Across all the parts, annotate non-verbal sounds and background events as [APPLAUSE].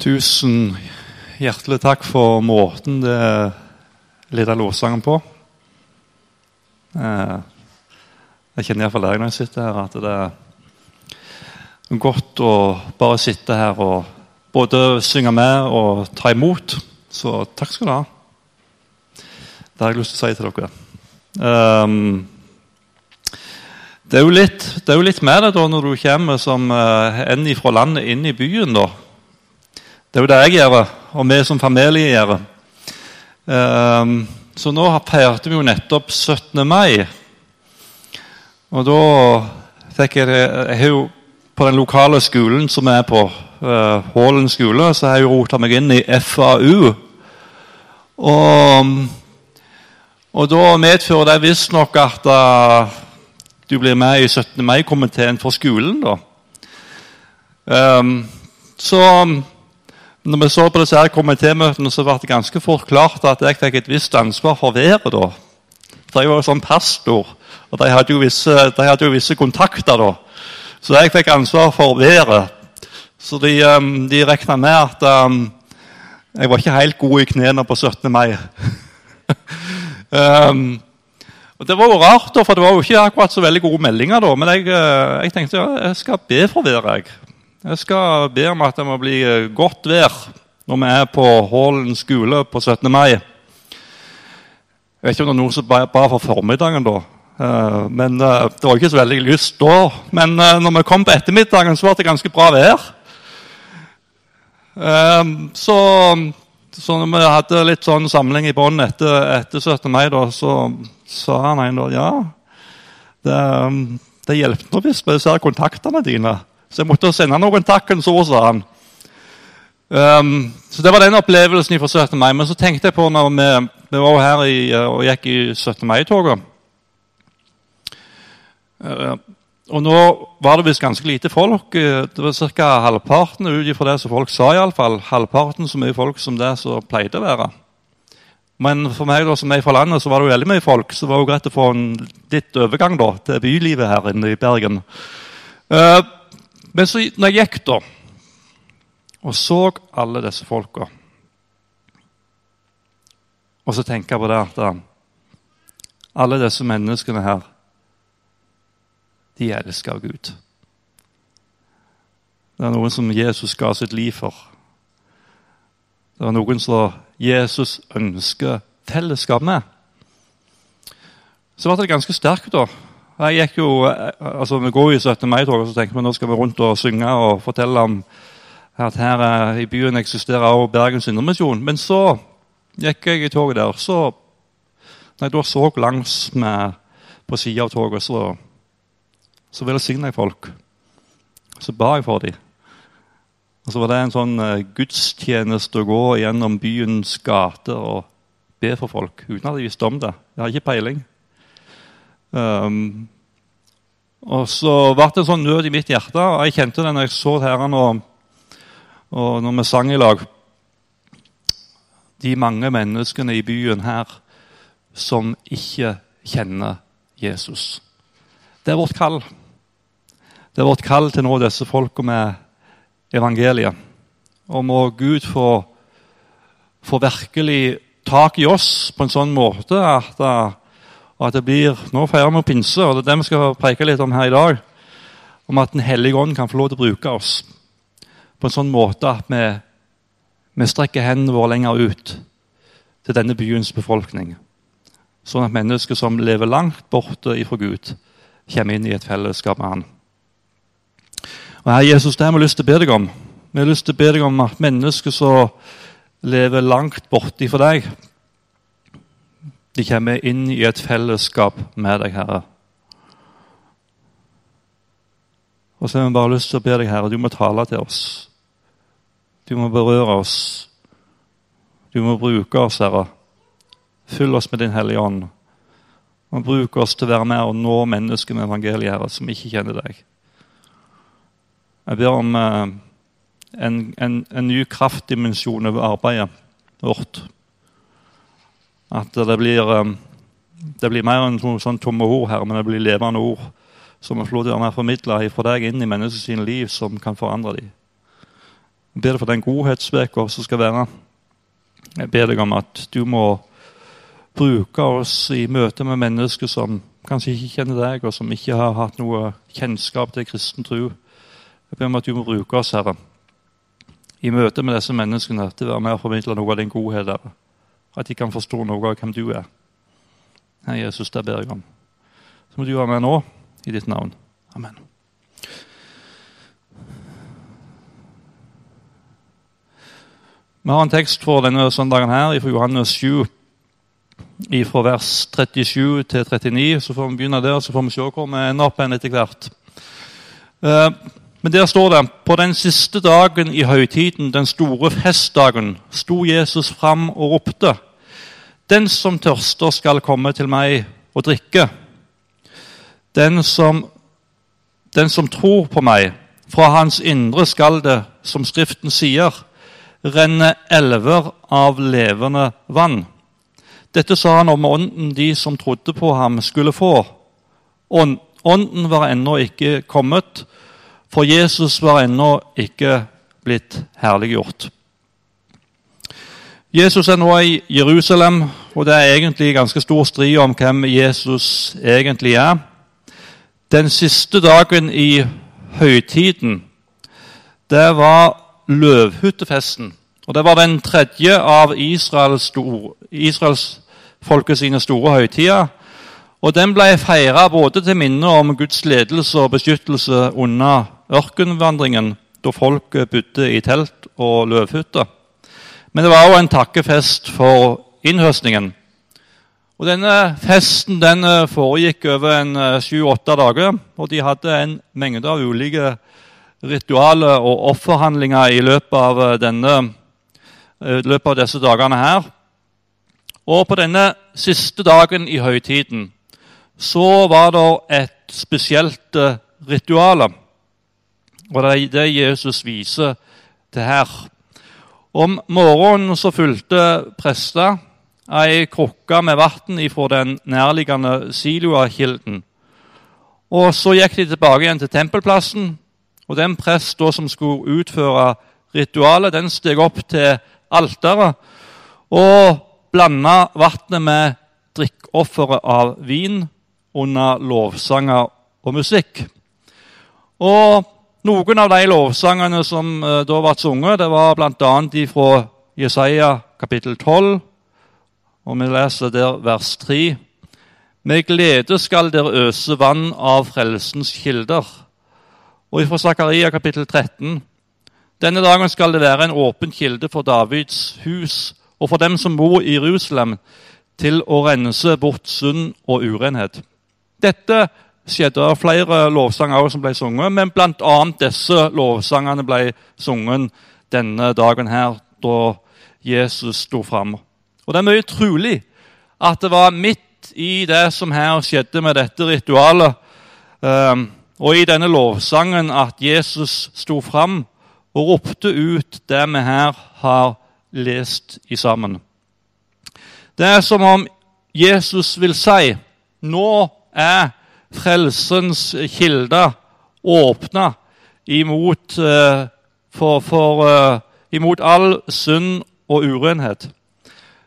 Tusen hjertelig takk for måten det leder lovsangen på. Eh, Jeg kjenner iallfall det når jeg sitter her, at det er godt å bare sitte her og både synge med og ta imot. Så takk skal du ha. Det har jeg lyst til å si til dere. Um, det er, litt, det er jo litt med det da når du kommer som uh, en fra landet inn i byen. da. Det er jo det jeg gjør, og vi som familie gjør. Um, så nå feirte vi jo nettopp 17. mai. Og da fikk jeg det Jeg har jo på den lokale skolen som er på, uh, Hålen skole, så har jeg jo rota meg inn i FAU. Og, og da medfører det visstnok at uh, du blir med i 17. mai-komiteen for skolen. da. Um, så når vi så på disse her komitémøtene, så ble det ganske fort klart at jeg fikk et visst ansvar for været. da. For jeg var jo sånn pastor, og de hadde jo visse, de hadde jo visse kontakter. da. Så jeg fikk ansvar for været. Så de, um, de regna med at um, jeg var ikke helt god i knærne på 17. mai. um, [LAUGHS] og Det var jo rart, da, for det var jo ikke akkurat så veldig gode meldinger. da, Men jeg, uh, jeg tenkte ja, jeg skal be for været. Jeg. Skal be om at det må bli godt vær når vi er på Hålen skole på 17. mai. Jeg vet ikke om det er noen som ba for formiddagen da. Uh, men uh, Det var ikke så veldig lyst da. Men uh, når vi kom på ettermiddagen, så var det ganske bra vær. så, så når vi hadde litt sånn samling i bånn etter, etter 17. mai, da, så sa han en da ja, det, det hjelper nå hvis vi ser kontaktene dine. Så jeg måtte sende noen takkens ord, sa han. Um, så Det var den opplevelsen fra 17. mai. Men så tenkte jeg på når vi, vi var her i, og gikk i 17. mai-toget uh, Og nå var det visst ganske lite folk. Det var ca. halvparten ut det som folk sa. I alle fall. Halvparten så mye folk som det som pleide å være. Men for meg da, som er fra landet, så var det jo veldig mye folk. Så det var jo greit å få en litt overgang da, til bylivet her inne i Bergen. Uh, men så når jeg gikk da, og så alle disse folka Og så tenker jeg på det at alle disse menneskene her, de elsker Gud. Det er noen som Jesus ga sitt liv for. Det er noen som Jesus ønsker fellesskap med. Så ble det ganske sterkt, da. Jeg gikk jo, altså Vi går i 17. mai-toget og så tenker vi nå skal vi rundt og synge og fortelle om at her i byen eksisterer også Bergens Indremisjon. Men så gikk jeg i toget der. så Når jeg da så langs med på sida av toget, så, så velsigna jeg folk. Så ba jeg for dem. Og så var det en sånn uh, gudstjeneste å gå gjennom byens gater og be for folk uten at de visste om det. Jeg har ikke peiling. Um, og så ble det en sånn nød i mitt hjerte, og jeg kjente det når jeg så herren og, og når vi sang i lag. De mange menneskene i byen her som ikke kjenner Jesus. Det er vårt kall. Det er vårt kall til nå disse folka med evangeliet. Og må Gud få, få virkelig tak i oss på en sånn måte at og at det blir, Nå feirer vi pinse, og det er det vi skal preke litt om her i dag. Om at Den hellige ånd kan få lov til å bruke oss på en sånn måte at vi, vi strekker hendene våre lenger ut til denne byens befolkning. Sånn at mennesker som lever langt borte ifra Gud, kommer inn i et fellesskap med Han. Og Herre Jesus, det har vi lyst til å be deg om. Vi har lyst til å be deg om at mennesker som lever langt borte ifra deg, de kommer inn i et fellesskap med deg, Herre. Og så har vi bare lyst til å be deg, Herre, du må tale til oss. Du må berøre oss. Du må bruke oss, Herre. Fyll oss med Din Hellige Ånd. Og bruk oss til å være med og nå mennesker med evangeliet, Herre, som ikke kjenner deg. Jeg ber om eh, en, en, en ny kraftdimensjon over arbeidet vårt. At det blir, um, det blir mer enn sånn tomme ord her, men det blir levende ord som er flott å være formidla fra deg inn i menneskets liv, som kan forandre dem. Jeg ber deg for den godhetsveka som skal være. Jeg ber deg om at du må bruke oss i møte med mennesker som kanskje ikke kjenner deg, og som ikke har hatt noe kjennskap til kristen tro. Jeg ber om at du må bruke oss, Herre, i møte med disse menneskene til å være med og formidle noe av din godhet. Herre. At de kan forstå noe av hvem du er. Herre Jesus, det ber jeg om. Så må du være med nå, i ditt navn. Amen. Vi har en tekst for denne søndagen her fra Johannes 7, fra vers 37 til 39. Så får vi begynne der, så får vi se hvor vi ender opp igjen etter hvert. Men der står det på den siste dagen i høytiden, den store festdagen, sto Jesus fram og ropte:" Den som tørster, skal komme til meg og drikke. Den som, den som tror på meg, fra hans indre skal det, som Skriften sier, renne elver av levende vann. Dette sa han om ånden de som trodde på ham, skulle få. Ånden var ennå ikke kommet, for Jesus var ennå ikke blitt herliggjort. Jesus er nå i Jerusalem, og det er egentlig ganske stor strid om hvem Jesus egentlig er. Den siste dagen i høytiden, det var løvhyttefesten. Og Det var den tredje av Israels, store, Israels folket sine store høytider. Og Den ble feira både til minne om Guds ledelse og beskyttelse under ørkenvandringen, da folk bodde i telt og løvhytter. Men det var òg en takkefest for innhøstningen. Og Denne festen den foregikk over en eh, sju-åtte dager, og de hadde en mengde av ulike ritualer og offerhandlinger i løpet av, eh, denne, eh, løpet av disse dagene her. Og på denne siste dagen i høytiden så var det et spesielt eh, ritual. Og det er det Jesus viser til her. Om morgenen så fulgte prester ei krukke med vann fra den nærliggende Siloa-kilden. Og Så gikk de tilbake igjen til tempelplassen og Den prest som skulle utføre ritualet, den steg opp til alteret og blanda vannet med drikkeofferet av vin under lovsanger og musikk. Og Noen av de lovsangene som uh, da ble sunget, det var bl.a. fra Jesaja kapittel 12. Og vi leser der vers 3. Med glede skal dere øse vann av frelsens kilder. Og fra Zakaria kapittel 13.: Denne dagen skal det være en åpen kilde for Davids hus og for dem som bor i Jerusalem, til å rense bort synd og urenhet. Dette skjedde det flere lovsanger som ble sunget, men bl.a. disse lovsangene ble sunget denne dagen her, da Jesus sto fram. Og det er mye trolig at det var midt i det som her skjedde med dette ritualet, um, og i denne lovsangen at Jesus sto fram og ropte ut det vi her har lest i sammen. Det er som om Jesus vil si nå er frelsens kilder åpna imot, eh, for, for, eh, imot all synd og urenhet.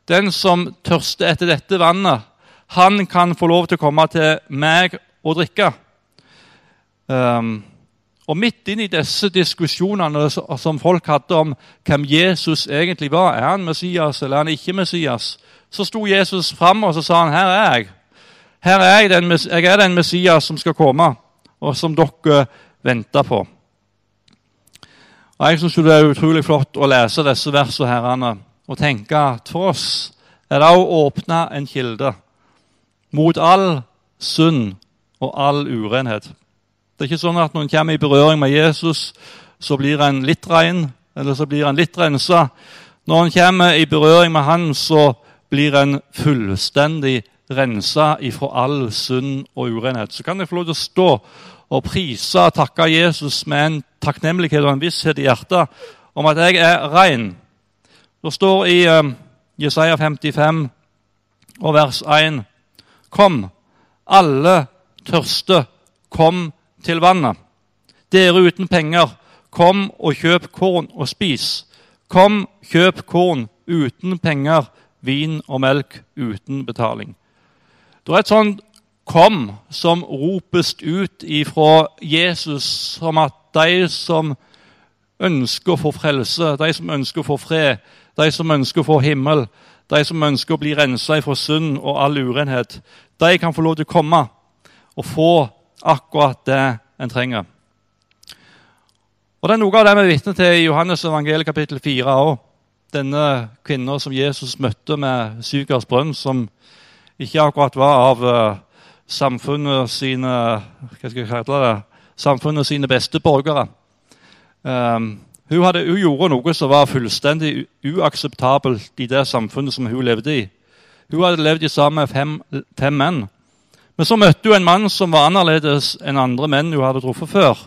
Den som tørster etter dette vannet, han kan få lov til å komme til meg og drikke. Um, og Midt inn i disse diskusjonene som folk hadde om hvem Jesus egentlig var, er han Messias eller er han ikke Messias, så sto Jesus fram og så sa han, her er jeg. Her er jeg, den, jeg er den Messias som skal komme, og som dere venter på. Og Jeg syns det er utrolig flott å lese disse versene herrene, og tenke at for oss er det å åpne en kilde mot all synd og all urenhet. Det er ikke sånn at når en kommer i berøring med Jesus, så blir en litt ren, eller så blir en litt rensa. Når en kommer i berøring med Han, så blir en fullstendig rensa ifra all synd og urenhet. Så kan jeg få lov til å stå og prise og takke Jesus med en takknemlighet og en visshet i hjertet om at jeg er ren. Det står i uh, Jesaja 55 og vers 1.: Kom, alle tørste, kom til vannet. Dere uten penger, Kom og kjøp korn og spis. Kom, kjøp korn uten penger, vin og melk uten betaling. Det er et sånt 'kom' som ropes ut ifra Jesus som at de som ønsker å få frelse, de som ønsker å få fred, de som ønsker å få himmel, de som ønsker å bli rensa fra synd og all urenhet, de kan få lov til å komme og få akkurat det en trenger. Og Det er noe av det vi er vitne til i Johannes evangeliet kapittel 4 òg. Denne kvinna som Jesus møtte med Sykers brønn, som ikke akkurat var av uh, samfunnet sine hva skal jeg kalle det, samfunnet sine beste borgere. Um, hun, hadde, hun, gjorde noe som var fullstendig uakseptabelt i det samfunnet som hun levde i. Hun hadde levd sammen med fem, fem menn. Men så møtte hun en mann som var annerledes enn andre menn hun hadde truffet før.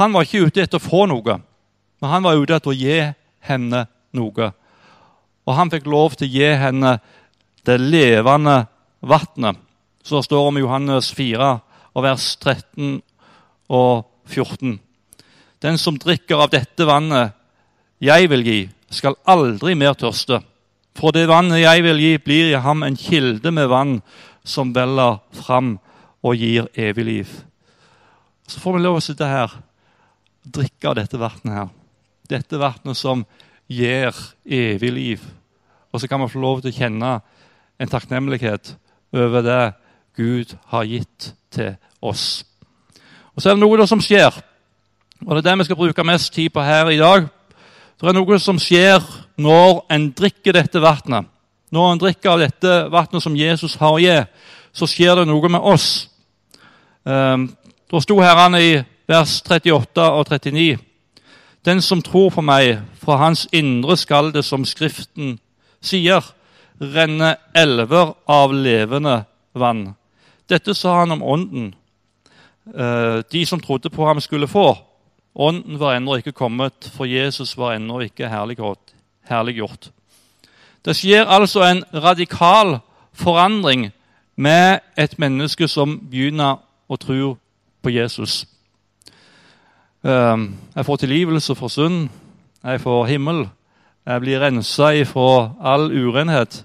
Han var ikke ute etter å få noe, men han var ute etter å gi henne noe. Og han fikk lov til å gi henne det levende vannet, Så står om Johannes 4, og vers 13 og 14. Den som drikker av dette vannet jeg vil gi, skal aldri mer tørste. For det vannet jeg vil gi, blir i ham en kilde med vann som veller fram og gir evig liv. Så får vi lov å sitte her og drikke av dette vannet her. Dette vannet som gir evig liv. Og så kan vi få lov til å kjenne en takknemlighet over det Gud har gitt til oss. Og Så er det noe som skjer, og det er det vi skal bruke mest tid på her i dag. Det er noe som skjer når en drikker dette vannet. Når en drikker av dette vannet som Jesus har å gi, så skjer det noe med oss. Um, da sto herrene i vers 38 og 39. Den som tror på meg, fra hans indre skal det, som Skriften sier, renne elver av levende vann. Dette sa han om ånden uh, de som trodde på ham, skulle få. Ånden var ennå ikke kommet, for Jesus var ennå ikke herliggjort. Det skjer altså en radikal forandring med et menneske som begynner å tro på Jesus. Ehm, jeg får tilgivelse for synd. Jeg får himmel. Jeg blir rensa ifra all urenhet.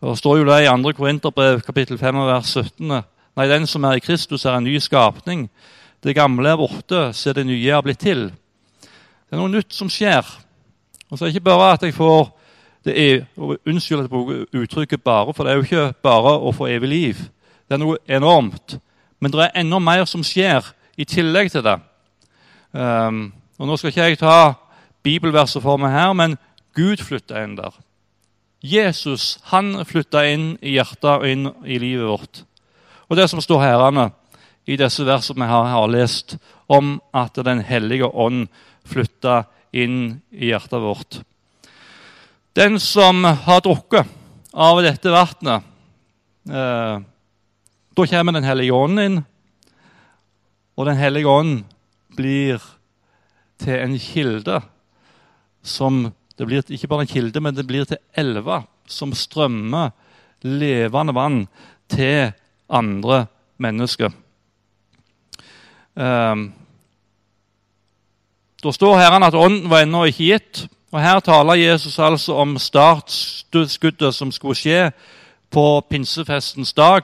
Det står jo det i 2. Korinterbrev kapittel 5 vers 17. Nei, den som er i Kristus, er en ny skapning. Det gamle er borte, så det nye er blitt til. Det er noe nytt som skjer. Og så er det ikke bare at jeg får det er, Unnskyld at jeg bruker uttrykket 'bare', for det er jo ikke bare å få evig liv. Det er noe enormt. Men det er enda mer som skjer i tillegg til det. Um, og Nå skal ikke jeg ta bibelverset for meg her, men Gud flytta inn der. Jesus han flytta inn i hjertet og inn i livet vårt. Og det som står herrene i disse versene vi har, lest, om at Den hellige ånd flytta inn i hjertet vårt. Den som har drukket av dette vannet eh, Da kommer Den hellige ånd inn, og Den hellige ånd blir til en kilde som Det blir ikke bare en kilde, men det blir til elver som strømmer levende vann til andre mennesker. Um, da står Herren at ånden var ennå ikke gitt. Og Her taler Jesus altså om startskuddet som skulle skje på pinsefestens dag,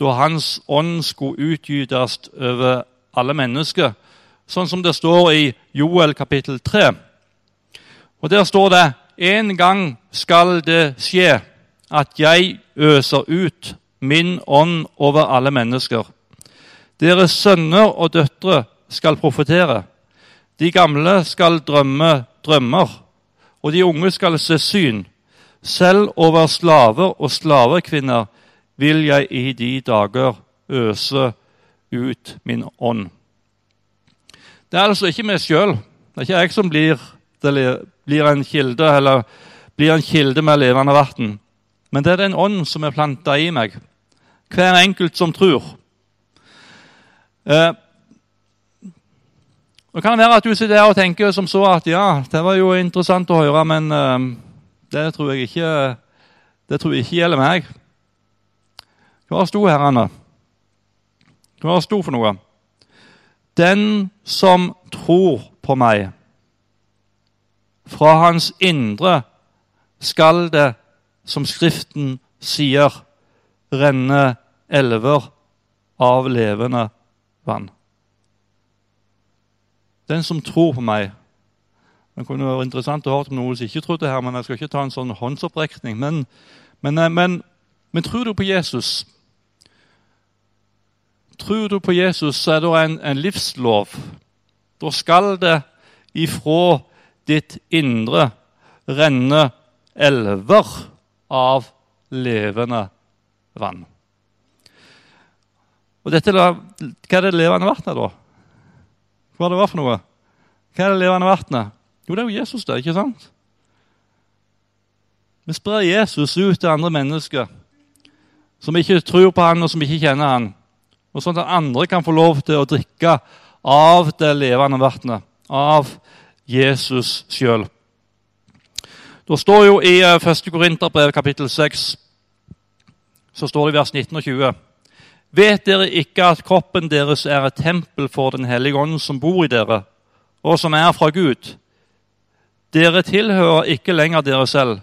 da Hans ånd skulle utgytes over alle mennesker, sånn som det står i Joel kapittel 3. Og Der står det en gang skal det skje at jeg øser ut min ånd over alle mennesker. Deres sønner og døtre skal profetere. De gamle skal drømme drømmer og de unge skal se syn. Selv over slaver og slavekvinner vil jeg i de dager øse ut min ånd. Det er altså ikke meg sjøl. Det er ikke jeg som blir, blir, en kilde eller blir en kilde med levende vann. Men det er den ånd som er planta i meg. Hver enkelt som tror. Eh, det kan være at du sitter der og tenker som så at ja, det var jo interessant å høre, men uh, det tror jeg ikke det tror jeg ikke gjelder meg. Hva sto her, Anne? Hva sto for noe? Den som tror på meg. Fra hans indre skal det, som Skriften sier, renne elver av levende vann. Den som tror på meg Det kunne vært interessant å høre om noen som ikke trodde her, men jeg skal ikke ta en sånn håndsopprekning. Men, men, eh, men, men tror du på Jesus? Tror du på Jesus, så er det en, en livslov. Da skal det ifra ditt indre renne elver av levende vann. Og dette, Hva er det levende vannet, da? Hva er det for noe? Hva er det levende vannet? Jo, det er jo Jesus, det. ikke sant? Vi sprer Jesus ut til andre mennesker som ikke tror på han og som ikke kjenner han. Og Sånn at andre kan få lov til å drikke av det levende vannet, av Jesus sjøl. Det står jo i 1. Eh, Korinterbrev kapittel 6, så står det i vers 19 og 20. Vet dere ikke at kroppen deres er et tempel for Den hellige ånd som bor i dere, og som er fra Gud? Dere tilhører ikke lenger dere selv.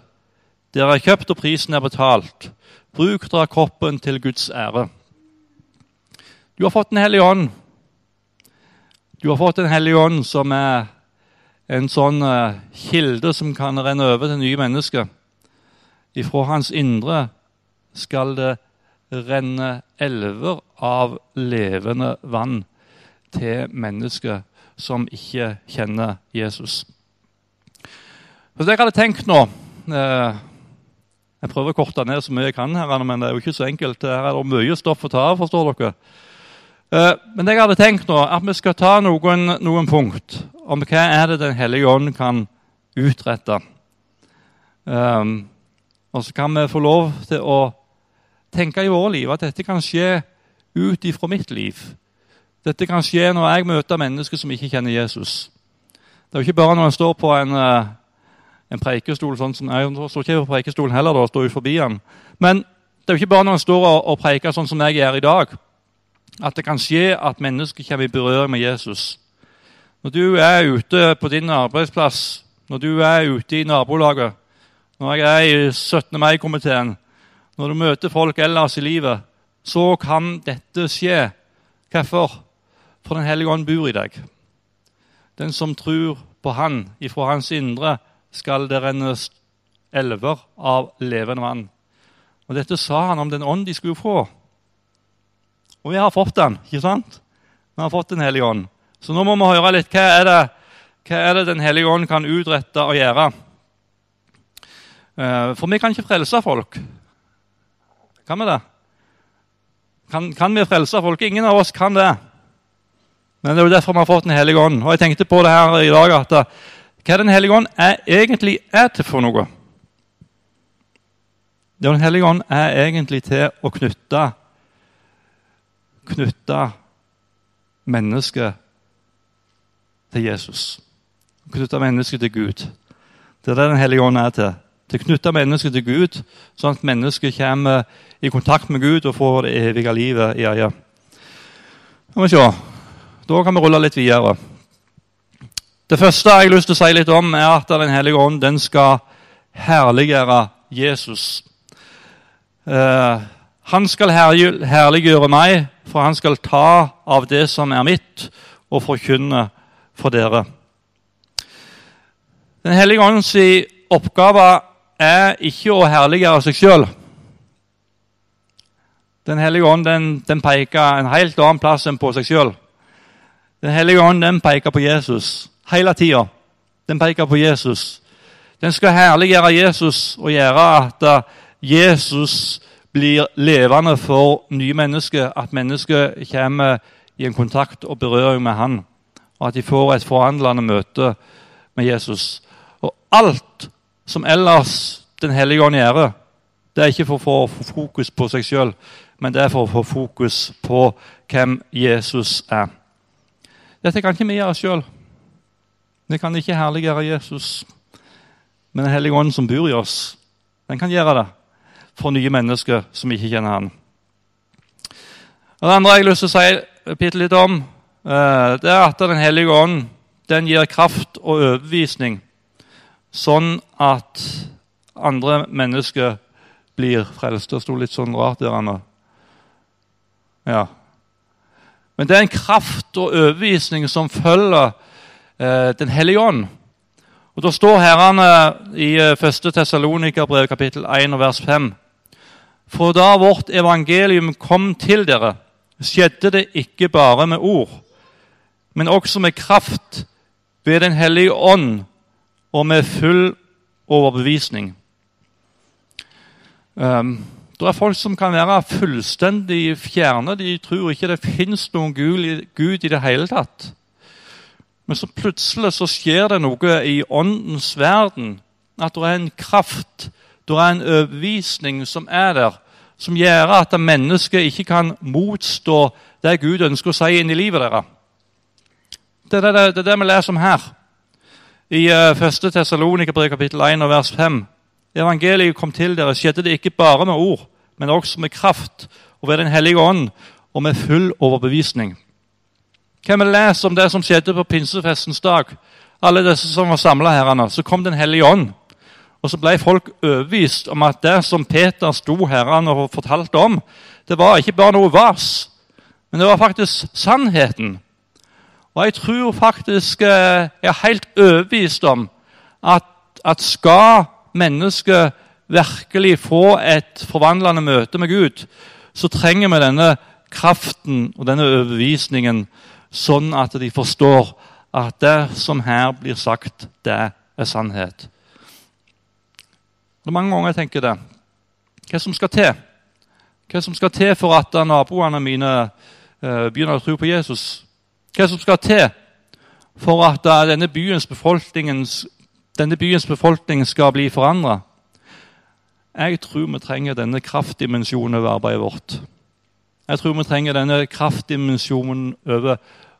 Dere er kjøpt, og prisen er betalt. Bruk dere kroppen til Guds ære. Du har fått Den hellige ånd. Du har fått Den hellige ånd, som er en sånn uh, kilde som kan renne over til nye mennesker. Ifra hans indre skal det renne elver av levende vann til mennesker som ikke kjenner Jesus. Det jeg hadde tenkt nå uh, Jeg prøver å korte ned så mye jeg kan, her, men det er jo ikke så enkelt. Her er det mye stoff å ta av, forstår dere. Men men jeg hadde tenkt nå at vi skal ta noen, noen punkt om hva er det Den hellige ånd kan utrette. Um, og så kan vi få lov til å tenke i våre liv at dette kan skje ut ifra mitt liv. Dette kan skje når jeg møter mennesker som ikke kjenner Jesus. Det er jo ikke bare når en står på en, eh, en preikestol sånn som, Jeg står ikke på preikestolen heller, da, står ut forbi den. Men det er jo ikke bare når en står og, og preiker sånn som jeg gjør i dag, at det kan skje at mennesker kommer i berøring med Jesus. Når du er ute på din arbeidsplass, når du er ute i nabolaget, når jeg er i 17. mai-komiteen, når du møter folk ellers i livet, så kan dette skje. Hvorfor? For Den hellige ånd bor i deg. Den som tror på Han, ifra hans indre skal det renne elver av levende vann. Og Dette sa han om den ånd de skulle få. Og vi har fått den. ikke sant? Vi har fått Den hellige ånd. Så nå må vi høre litt hva er det, hva er det Den hellige ånd kan utrette og gjøre. Eh, for vi kan ikke frelse folk. Kan vi det? Kan, kan vi frelse folk? Ingen av oss kan det. Men det er jo derfor vi har fått Den hellige ånd. Og jeg tenkte på det her i dag at eh, hva Den hellige ånd er, egentlig er til for noe. Den hellige ånd er egentlig til å knytte knytte mennesket til Jesus. Knytte mennesket til Gud. Det er det Den hellige ånd er til. Til å knytte mennesket til Gud, sånn at mennesket kommer i kontakt med Gud og får det evige livet i øyet. Da kan vi rulle litt videre. Det første jeg har lyst til å si litt om, er at Den hellige ånd den skal herliggjøre Jesus. Eh, han skal herliggjøre meg, for han skal ta av det som er mitt, og forkynne for dere. Den hellige åndens oppgave er ikke å herliggjøre seg sjøl. Den hellige ånd den, den, peker en helt annen plass enn på seg sjøl. Den hellige ånd den peker på Jesus hele tida. Den peker på Jesus. Den skal herliggjøre Jesus og gjøre at eh, Jesus blir levende for nye mennesker. At mennesker kommer i en kontakt og berøring med Han og at de får et forandrende møte med Jesus. Og alt som ellers Den hellige ånd gjør, det er ikke for å få fokus på seg sjøl, men det er for å få fokus på hvem Jesus er. Dette kan ikke vi gjøre sjøl. Vi kan ikke herliggjøre Jesus. Men Den hellige ånd som bor i oss, den kan gjøre det for nye mennesker som ikke kjenner Han. Og Det andre jeg har lyst til å si litt om, det er at Den hellige ånd den gir kraft og overbevisning, sånn at andre mennesker blir frelst. Det sto litt sånn rart der. nå. Ja. Men det er en kraft og overbevisning som følger eh, Den hellige ånd. Og Da står herrene i 1. Eh, Tessalonikerbrev kapittel 1 og vers 5. For da vårt evangelium kom til dere, skjedde det ikke bare med ord, men også med kraft ved Den hellige ånd og med full overbevisning. Um, det er folk som kan være fullstendig fjerne. De tror ikke det fins noen Gud i det hele tatt. Men så plutselig så skjer det noe i åndens verden. At det er en kraft, det er en overbevisning som er der, som gjør at mennesket ikke kan motstå det Gud ønsker å si inn i livet deres. Det er det, det, det vi leser om her. I uh, 1. Tessalonika kapittel 1 og vers 5. Evangeliet kom til dere, skjedde det ikke bare med ord, men også med kraft og ved Den hellige ånd og med full overbevisning. Kan vi lese om det som skjedde på pinsefestens dag? Alle disse som var samla her, så kom Den hellige ånd. Og så ble folk overbevist om at det som Peter sto her og fortalte om, det var ikke bare noe vas, men det var faktisk sannheten. Og jeg tror faktisk eh, Jeg er helt overbevist om at, at skal mennesket virkelig få et forvandlende møte med Gud, så trenger vi denne kraften og denne overbevisningen, sånn at de forstår at det som her blir sagt, det er sannhet. Det er mange ganger jeg tenker det. Hva som skal til? Hva som skal til for at naboene mine uh, begynner å tro på Jesus? Hva som skal til for at denne byens, denne byens befolkning skal bli forandra? Jeg tror vi trenger denne kraftdimensjonen over arbeidet vårt. Jeg tror vi trenger denne kraftdimensjonen over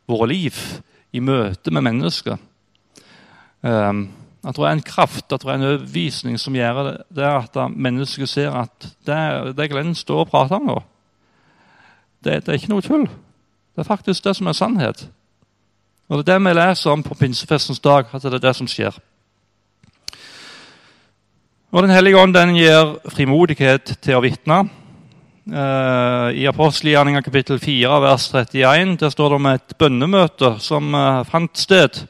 våre liv i møte med mennesker. Um, jeg tror det er en kraft at det er en overbevisning som gjør det, at mennesker ser at det, det Glenn står og prater om nå, det, det, er ikke noe tull. Det er faktisk det som er sannhet. Og Det er det vi leser om på pinsefestens dag, at det er det som skjer. Og Den hellige ånd den gir frimodighet til å vitne. Uh, I apostelgjerninga kapittel 4 vers 31 der står det om et bønnemøte som uh, fant sted.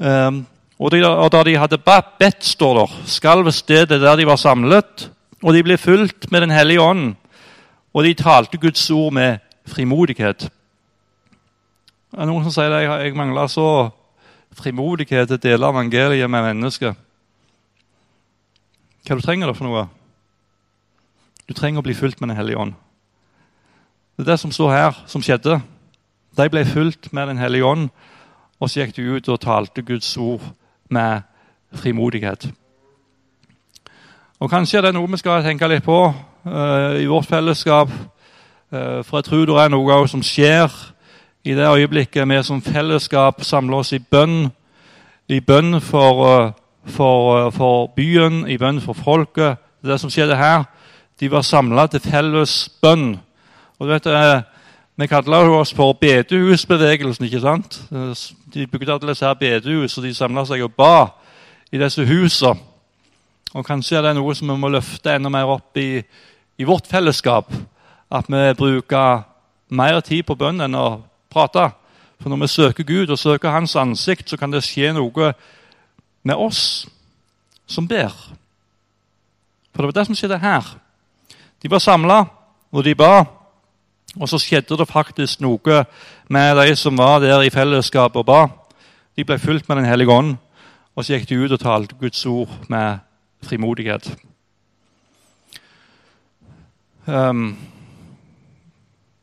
Og, og, Da de hadde bedt, står det, skalv stedet der de var samlet, og de ble fulgt med Den hellige ånd, og de talte Guds ord med frimodighet. Det er noen som sier at jeg, mangler så frimodighet til å dele evangeliet med mennesker. Hva du trenger du for noe? Du trenger å bli fulgt med Den hellige ånd. Det er det som står her, som skjedde. De ble fulgt med Den hellige ånd, og så gikk de ut og talte Guds ord med frimodighet. Og Kanskje det er noe vi skal tenke litt på uh, i vårt fellesskap. Uh, for jeg tror det er noe som skjer i det øyeblikket vi som fellesskap samler oss i bønn. I bønn for, uh, for, for byen, i bønn for folket. Det er det som skjedde her. De var samla til felles bønn. Og du vet, eh, Vi kaller oss for bedehusbevegelsen. ikke sant? De bygde alle disse her bedehus, og de samla seg og ba i disse husene. Og Kanskje er det noe som vi må løfte enda mer opp i, i vårt fellesskap. At vi bruker mer tid på bønn enn å prate. For når vi søker Gud og søker Hans ansikt, så kan det skje noe med oss som ber. For det var det som skjedde her. De var samla, og de ba. Og så skjedde det faktisk noe med de som var der i fellesskap og ba. De ble fulgt med Den hellige ånd, og så gikk de ut og talte Guds ord med frimodighet. Um,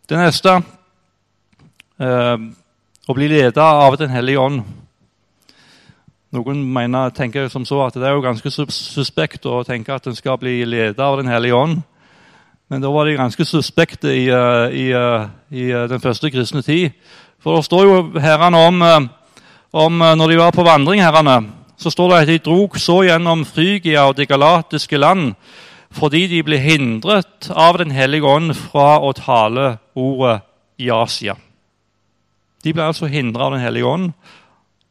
det neste å bli ledet av Den hellige ånd. Noen mener, tenker som så at det er jo ganske suspekt å tenke at en skal bli ledet av Den hellige ånd. Men da var de ganske suspekte i, eh, i, eh, i eh, den første kristne tid. For det står jo herrene om, om når de var på vandring, herrene, så står det at de drog så gjennom Frygia og de galatiske land fordi de ble hindret av Den hellige ånd fra å tale ordet i Asia. De ble altså hindret av Den hellige ånd,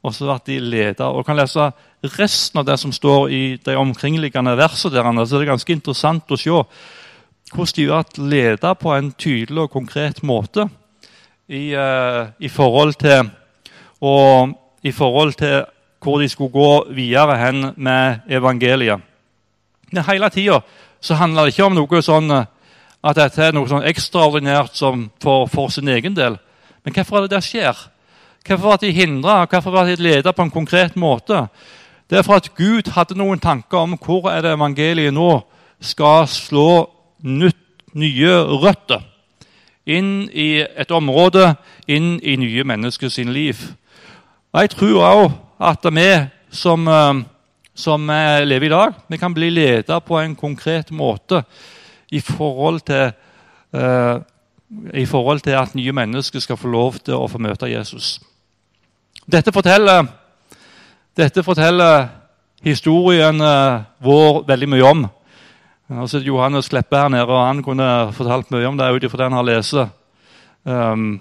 og så ble de leder. Og kan lese resten av det som står i de omkringliggende versene. Der, så det er ganske interessant å se hvordan de ble ledet på en tydelig og konkret måte i, uh, i, forhold til, og, i forhold til hvor de skulle gå videre hen med evangeliet. Men hele tida handler det ikke om noe sånn eh, at dette er noe sånn ekstraordinært for, for, sin egen del. Men hvorfor er det det skjer? Hvorfor ble de hindra? Hvorfor ble de ledet på en konkret måte? Det er for at Gud hadde noen tanker om hvor er det evangeliet nå skal slå nytt, nye røtter inn i et område, inn i nye mennesker sin liv. Og Jeg tror òg at vi som, eh, som lever i dag, vi kan bli ledet på en konkret måte i forhold til uh, i forhold til at nye mennesker skal få lov til å få møte Jesus. Dette forteller, dette forteller historien uh, vår veldig mye om. Altså, Johannes Kleppe her nede, og han kunne fortalt mye om det ut ifra det han har lest. Um,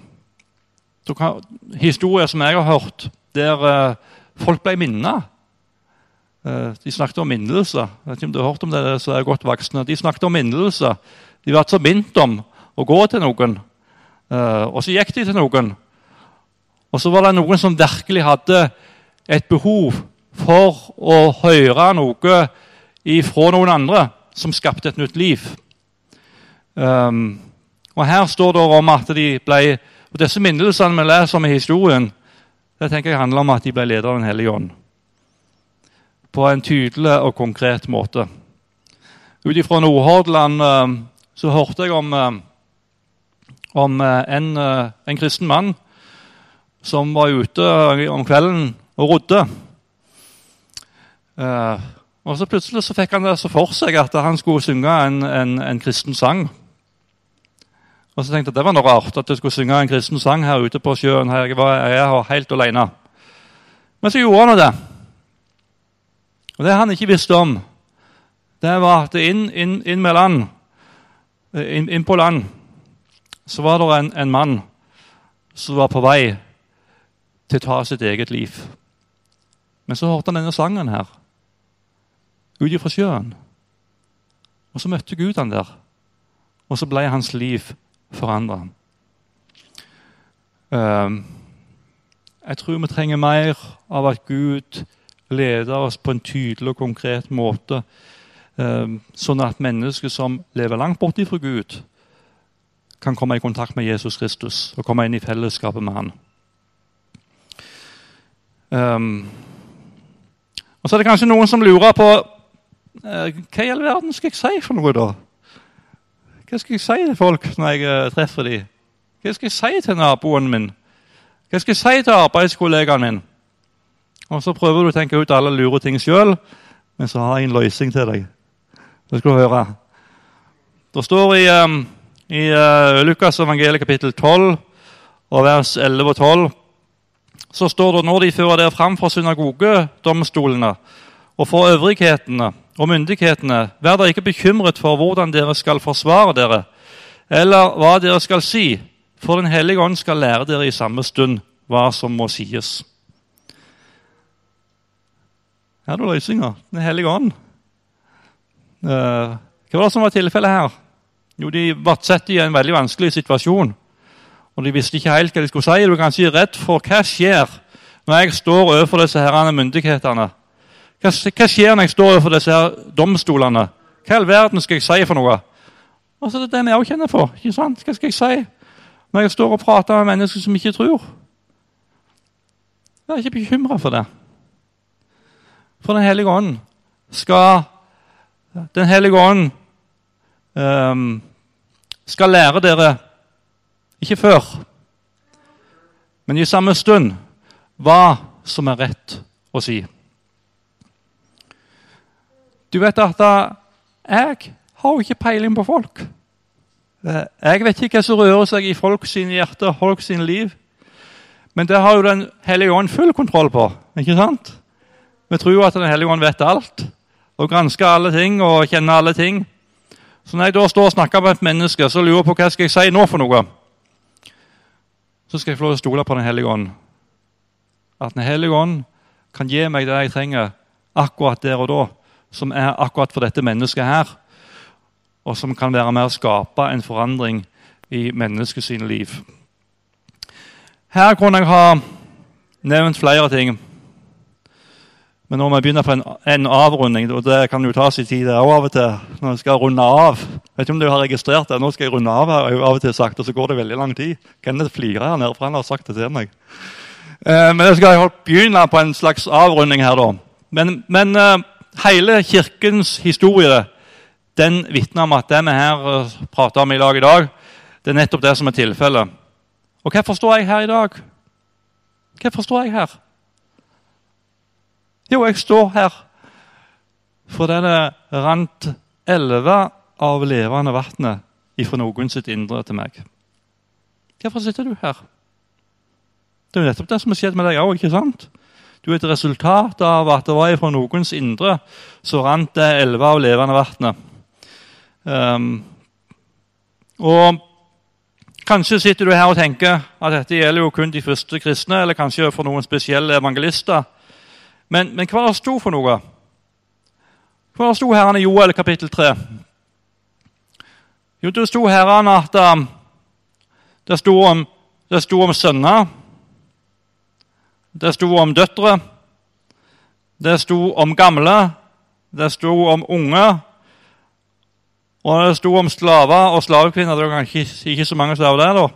historier som jeg har hørt, der uh, folk ble minnet. Uh, de snakket om minnelser. Jeg vet ikke om du har hørt om det, så er godt voksne. De snakket om minnelser. De ble så minnet om å gå til noen. Uh, og så gikk de til noen. Og så var det noen som virkelig hadde et behov for å høre noe ifra noen andre som skapte et nytt liv. Um, og Her står det om at de ble og Disse minnelsene vi leser om i historien, det tenker jeg handler om at de ble ledet av Den hellige ånd. På en tydelig og konkret måte. Ut ifra Nordhordland um, så hørte jeg om, um, om uh, en, uh, en kristen mann som var ute om kvelden og rodde. Og så Plutselig så fikk han det så for seg at han skulle synge en, en, en kristen sang. Og så tenkte jeg Det var noe rart at jeg skulle synge en kristen sang her ute på sjøen. her. Jeg var jeg var helt alene. Men så gjorde han det. Og Det han ikke visste om, det var at inn, inn, inn med land, inn, inn, på land så var det en, en mann som var på vei til å ta sitt eget liv. Men så hørte han denne sangen her, ut ifra sjøen. Og så møtte Gud han der. Og så ble hans liv forandra. Uh, jeg tror vi trenger mer av at Gud leder oss på en tydelig og konkret måte, uh, sånn at mennesker som lever langt borte fra Gud, kan komme i kontakt med Jesus Kristus og komme inn i fellesskapet med han. Um, og så er det kanskje noen som lurer på uh, hva i all verden skal jeg si for noe, da? Hva skal jeg si til folk når jeg uh, treffer dem? Hva skal jeg si til naboen min? Hva skal jeg si til arbeidskollegaen min? Og Så prøver du å tenke ut alle lure ting sjøl, men så har jeg en løsning til deg. Det skal du høre. Det står i, um, i uh, Lukas evangeliet kapittel 12 og vers 11 og 12 så står det når de fører dere fram for synagogedomstolene og for øvrighetene og myndighetene, vær dere ikke bekymret for hvordan dere skal forsvare dere, eller hva dere skal si, for Den hellige ånd skal lære dere i samme stund hva som må sies. Her er det løsninga. Den hellige ånd. Uh, hva var det som var tilfellet her? Jo, De ble satt i en veldig vanskelig situasjon. Og De visste ikke helt hva de skulle si. Du kan si redd for hva skjer når jeg står overfor disse herrene myndighetene. Hva, hva, skjer når jeg står overfor disse her domstolene? Hva i all verden skal jeg si for noe? Og så er det det vi også kjenner for. ikke sant? Hva skal jeg si når jeg står og prater med mennesker som ikke tror? Jeg er ikke bekymra for det. For Den hellige ånd skal Den hellige ånd um, skal lære dere ikke før, men i samme stund hva som er rett å si. Du vet at jeg har jo ikke peiling på folk. Eh, jeg vet ikke hva som rører seg i folk sine hjerter, folk sine liv. Men det har jo Den hellige ånd full kontroll på. ikke sant? Vi tror jo at Den hellige ånd vet alt og gransker alle ting og kjenner alle ting. Så når jeg da står og snakker med et menneske, så lurer jeg på hva skal jeg si nå for noe så skal jeg få lov til å stole på Den hellige ånd. at Den hellige ånd kan gi meg det jeg trenger akkurat der og da, som er akkurat for dette mennesket her, og som kan være med å skape en forandring i menneskets liv. Her kunne jeg ha nevnt flere ting. Men nå må jeg begynne på en, en avrunding, og det kan jo ta sin tid òg av og til. når jeg skal runde av. Vet ikke om du har registrert det. Nå skal jeg runde av her, jeg av og til sagt, og så går det veldig lang tid. Kenneth flirer her nede, for han har sagt det til meg. Eh, men jeg skal begynne på en slags avrunding her, da. Men, men eh, hele Kirkens historie den vitner om at det vi her eh, prater om i lag i dag, det er nettopp det som er tilfellet. Og hva forstår jeg her i dag? Hva forstår jeg her? Jo, jeg står her for det rant elver av levende vannet ifra noen sitt indre til meg. Hvorfor sitter du her? Det er jo nettopp det som har skjedd med deg òg. Du er et resultat av at det var ifra noens indre så rant det elver av levende vannet. Um, og Kanskje sitter du her og tenker at dette gjelder jo kun de første kristne, eller kanskje for noen spesielle evangelister. Men, men hva det sto for noe? Hva det sto Herren i Joel kapittel 3? Jo, det sto Herren at um, det sto om, det sto om sønner. Det sto om døtre. Det sto om gamle. Det sto om unge. Og det sto om slaver og slavekvinner. Det var ikke, ikke så mange slaver der, da.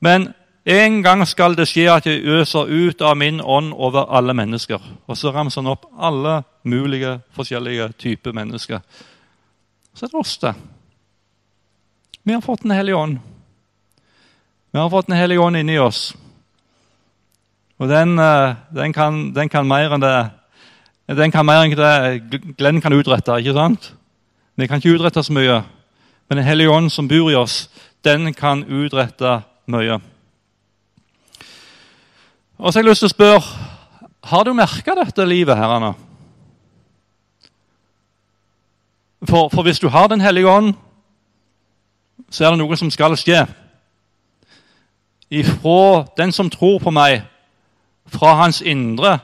Men en gang skal det skje at jeg øser ut av min ånd over alle mennesker. Og så ramser han opp alle mulige forskjellige typer mennesker. Så er det oss, det. Vi har fått Den hellige ånd. Vi har fått Den hellige ånd inni oss. Og den, eh, den, kan, den, kan, mer enn det Den kan mer enn det Glenn kan utrette. ikke sant? Vi kan ikke utrette så mye, men Den hellige ånd som bor i oss, den kan utrette mye. Og så har jeg lyst til å spørre har du merka dette livet her, Anna? For, for, hvis du har Den hellige ånd, så er det noe som skal skje. Ifra den som tror på meg, fra hans indre,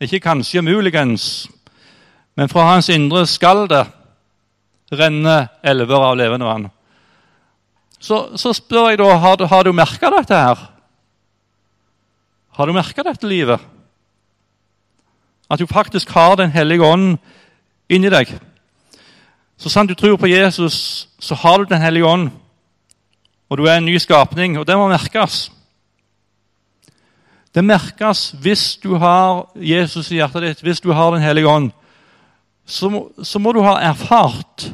ikke kanskje muligens, men fra hans indre skal det renne elver av levende vann. Så, så, spør jeg da har du, har du merka dette her. Har du merka dette livet? At du faktisk har Den hellige ånd inni deg. Så sant du tror på Jesus, så har du Den hellige ånd. Og du er en ny skapning, og det må merkes. Det merkes hvis du har Jesus i hjertet ditt, hvis du har Den hellige ånd. Så så må du ha erfart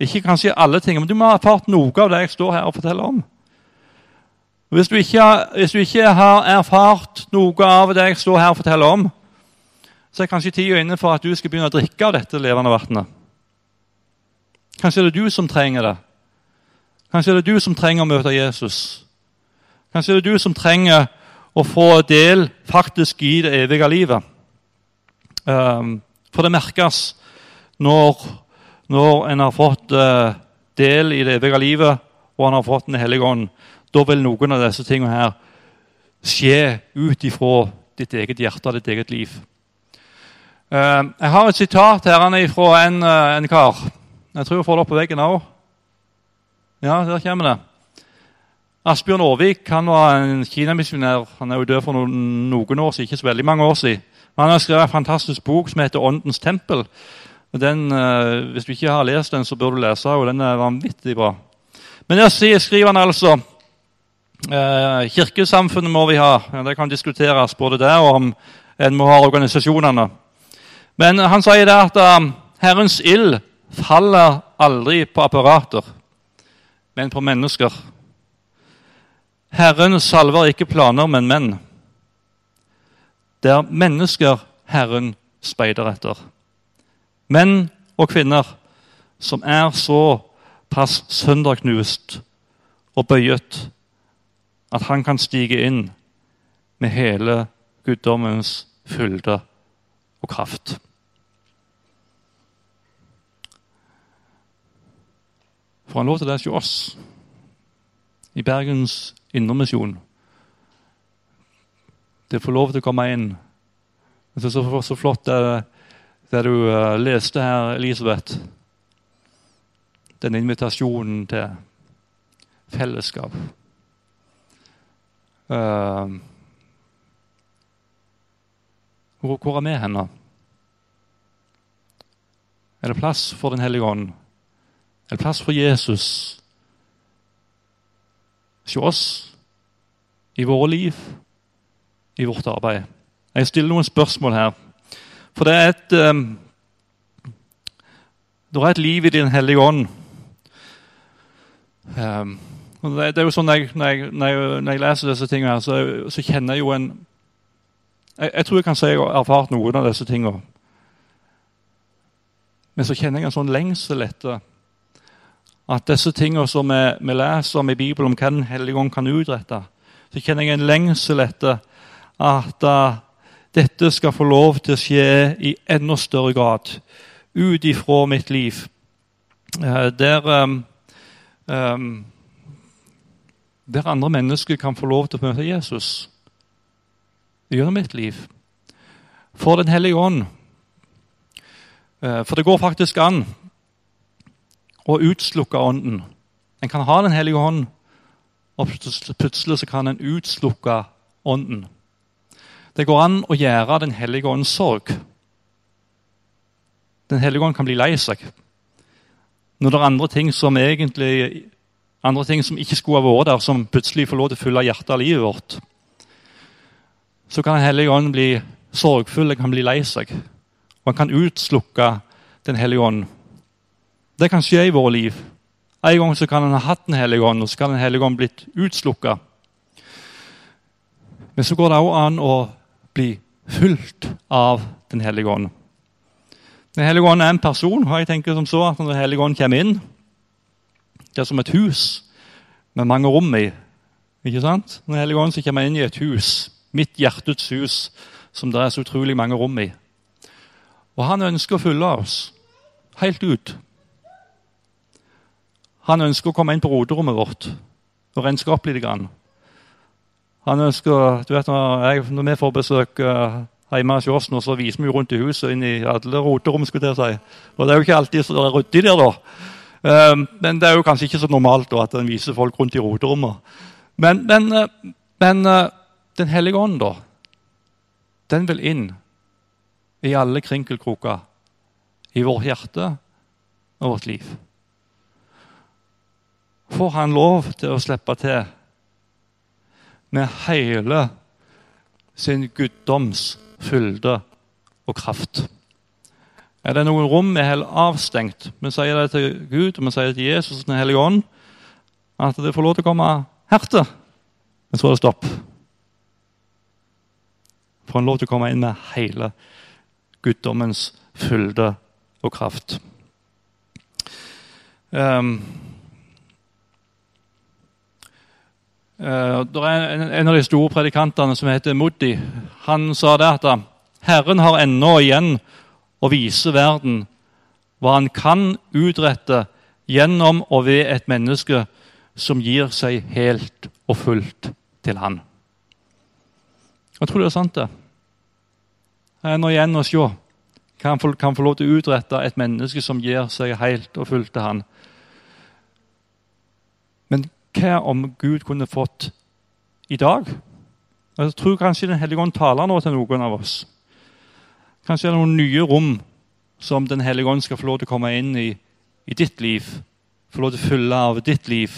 ikke kanskje alle ting, men du må ha erfart noe av det jeg står her og forteller om. Hvis du, ikke, hvis du ikke har erfart noe av det jeg står her og forteller om, så er kanskje tida inne for at du skal begynne å drikke av dette levende vannet. Kanskje er det du som trenger det. Kanskje er det du som trenger å møte Jesus. Kanskje er det du som trenger å få del faktisk i det evige livet. Um, for det merkes når når en har fått uh, del i det evige livet, og han har fått Den hellige ånd, da vil noen av disse tingene her skje ut ifra ditt eget hjerte og ditt eget liv. Uh, jeg har et sitat her fra en, uh, en, kar. Jeg tror jeg får det opp på veggen òg. Ja, der kommer det. Asbjørn Aarvik han var en kinamisjonær. Han er jo død for noen, noen, år siden, ikke så veldig mange år siden. Men han har skrevet en fantastisk bok som heter 'Åndens tempel'. Den, eh, hvis du ikke har lest den, så bør du lese den. Den er vanvittig bra. Men der skriver han altså eh, Kirkesamfunnet må vi ha. Det kan diskuteres både der og om en må ha organisasjonene. Men han sier det at um, Herrens ild faller aldri på apparater, men på mennesker. Herren salver ikke planer, men menn. Det er mennesker Herren speider etter menn og kvinner som er så pass sønderknust og bøyet at han kan stige inn med hele guddommens fylde og kraft. For han lov det hos oss i Bergens Indremisjon. Det får lov til å komme inn. Det er så, så flott det, det du uh, leste her, Elisabeth. Den invitasjonen til fellesskap. Uh, hvor, hvor er vi henne? Er det plass for Den hellige ånd? Er det plass for Jesus hos oss, i våre liv, i vårt arbeid? Jeg stiller noen spørsmål her. For det er et, um, det er et liv i Den hellige ånd. Um, det, er jo sånn når jeg, når jeg, når jeg leser disse tingene, her, så, så, kjenner jeg jo en jeg, jeg, tror jeg kan si jeg har erfart noen av disse tingene. Men så kjenner jeg en sånn lengsel etter at disse tingene som vi, vi leser om i Bibelen, om hva Den hellige ånd kan utrette, så kjenner jeg en lengsel etter at uh, dette skal få lov til å skje i enda større grad ut ifra mitt liv. Uh, der, um, um, der andre mennesker kan få lov til å møte Jesus gjennom mitt liv. For Den hellige ånd Eh, for det går faktisk an å utslukke Ånden. En kan ha Den hellige ånd, og plutselig kan en utslukke Ånden. Det går an å gjøre Den hellige ånds sorg. Den hellige ånd kan bli lei seg. Når det er andre ting som egentlig andre ting som ikke skulle ha vært der, som plutselig får lov til å fylle hjertet av livet vårt, så kan Den hellige ånd bli sorgfull, den kan bli lei seg. Og han kan utslukke Den hellige ånd. Det kan skje i våre liv. En gang så kan han ha hatt Den hellige ånd, og så kan Den hellige ånd blitt utslukka. Men så går det òg an å bli fulgt av Den hellige ånd. Den hellige ånd er en person, og jeg tenker som så at når Den hellige ånd kommer inn Det er som et hus med mange rom i. Ikke sant? Den hellige ånd så kommer inn i et hus, mitt hjertets hus, som det er så utrolig mange rom i. Og han ønsker å følge oss helt ut. Han ønsker å komme inn på roterommet vårt og renske opp litt. Han ønsker, du vet, Når, jeg, når vi får besøk uh, hjemme hos oss, så viser vi rundt i huset inn i alle roterom. jeg si. Og Det er jo ikke alltid så ryddig der, da. Uh, men det er jo kanskje ikke så normalt at en viser folk rundt i roterommet. Men, men, uh, men Den hellige ånd, da, den vil inn i alle krinkelkroker i vårt hjerte og vårt liv. Får han lov til å slippe til med hele sin guddoms fylde og kraft? Er det noen rom vi holder avstengt? Vi sier det til Gud og vi sier det til Jesus Den hellige ånd, at det får lov til å komme hertil. Men så er det stopp. Får han lov til å komme inn med hele guddommens fylde og kraft. Um, uh, det er en, en, av de store predikantene som heter Modi. Han sa det at Herren har ennå igjen å vise verden hva han kan utrette gjennom og ved et menneske som gir seg helt og fullt til han. Jeg tror det er sant, det ennå igjen å se kan få, kan få lov til å utrette et menneske som gir seg helt og fullt til han. Men hva om Gud kunne fått i dag? Jeg tror kanskje Den hellige ånd taler nå til noen av oss. Kanskje det er noen nye rom som Den hellige ånd skal få lov til å komme inn i, i ditt liv. Få lov til å fylle av ditt liv.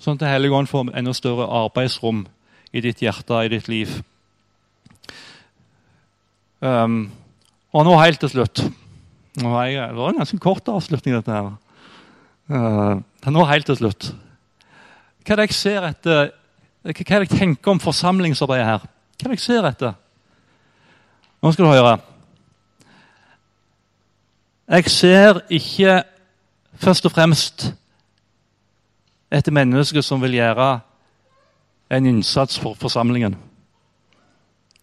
Sånn at Den hellige ånd får enda større arbeidsrom i ditt hjerte, i ditt liv. Um, og nå helt til slutt nå jeg, Det var en ganske kort avslutning, dette her. Uh, nå helt til slutt. Hva er det jeg ser etter Hva er det jeg tenker om forsamlingsarbeidet her? Hva er det jeg ser etter? Nå skal du høre. Jeg ser ikke først og fremst et menneske som vil gjøre en innsats for forsamlingen.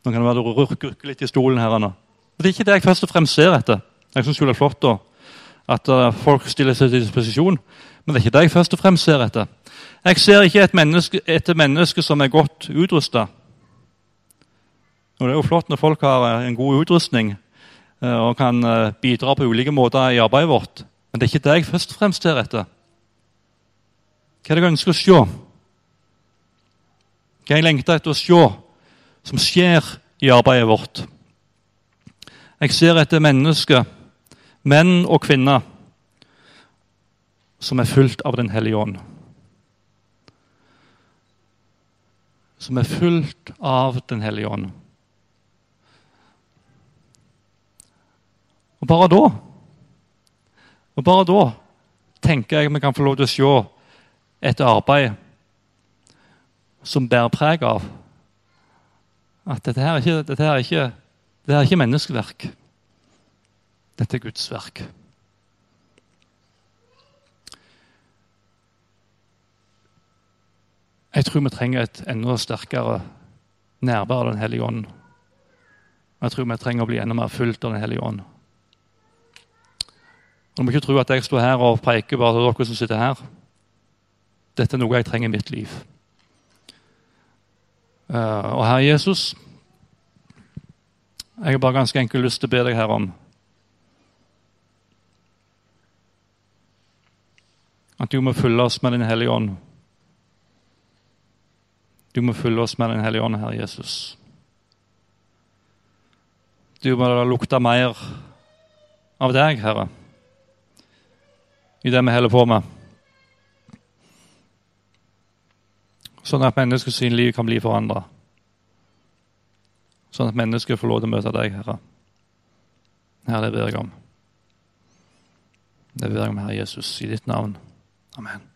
Nå kan det være du rukker litt i stolen her nå. Det er ikke det jeg først og fremst ser etter. Jeg syns det er flott da, at uh, folk stiller seg til disposisjon, men det er ikke det jeg først og fremst ser etter. Jeg ser ikke et menneske, et menneske som er godt utrusta. Og Det er jo flott når folk har eh, en god utrustning eh, og kan eh, bidra på ulike måter i arbeidet vårt. Men det er ikke det jeg først og fremst ser etter. Hva er det jeg ønsker å se? Hva jeg lengter etter å se som skjer i arbeidet vårt? Jeg ser etter mennesker, menn og kvinner, som er fulgt av Den hellige ånd. Som er fulgt av Den hellige ånd. Og bare da og bare da tenker jeg vi kan få lov til å se et arbeid som bærer preg av at dette her er ikke, dette her er ikke, dette er ikke menneskeverk. Dette er Guds verk. Jeg tror vi trenger et enda sterkere nærvær av Den hellige ånd. Jeg tror vi trenger å bli enda mer fulgt av Den hellige ånd. Du må ikke tro at jeg står her og preker bare til dere som sitter her. Dette er noe jeg trenger i mitt liv. Uh, og Herre Jesus, jeg har bare ganske enkelt lyst til å be deg her om at du må følge oss med Din Hellige Ånd. Du må følge oss med Din Hellige Ånd, Herre Jesus. Du må lukte mer av deg, Herre i det vi holder på med. Sånn at menneskets liv kan bli forandra. Sånn at mennesker får lov til å møte deg, Herre. Herre, det ber jeg om. Det ber jeg om, Herre Jesus, i ditt navn. Amen.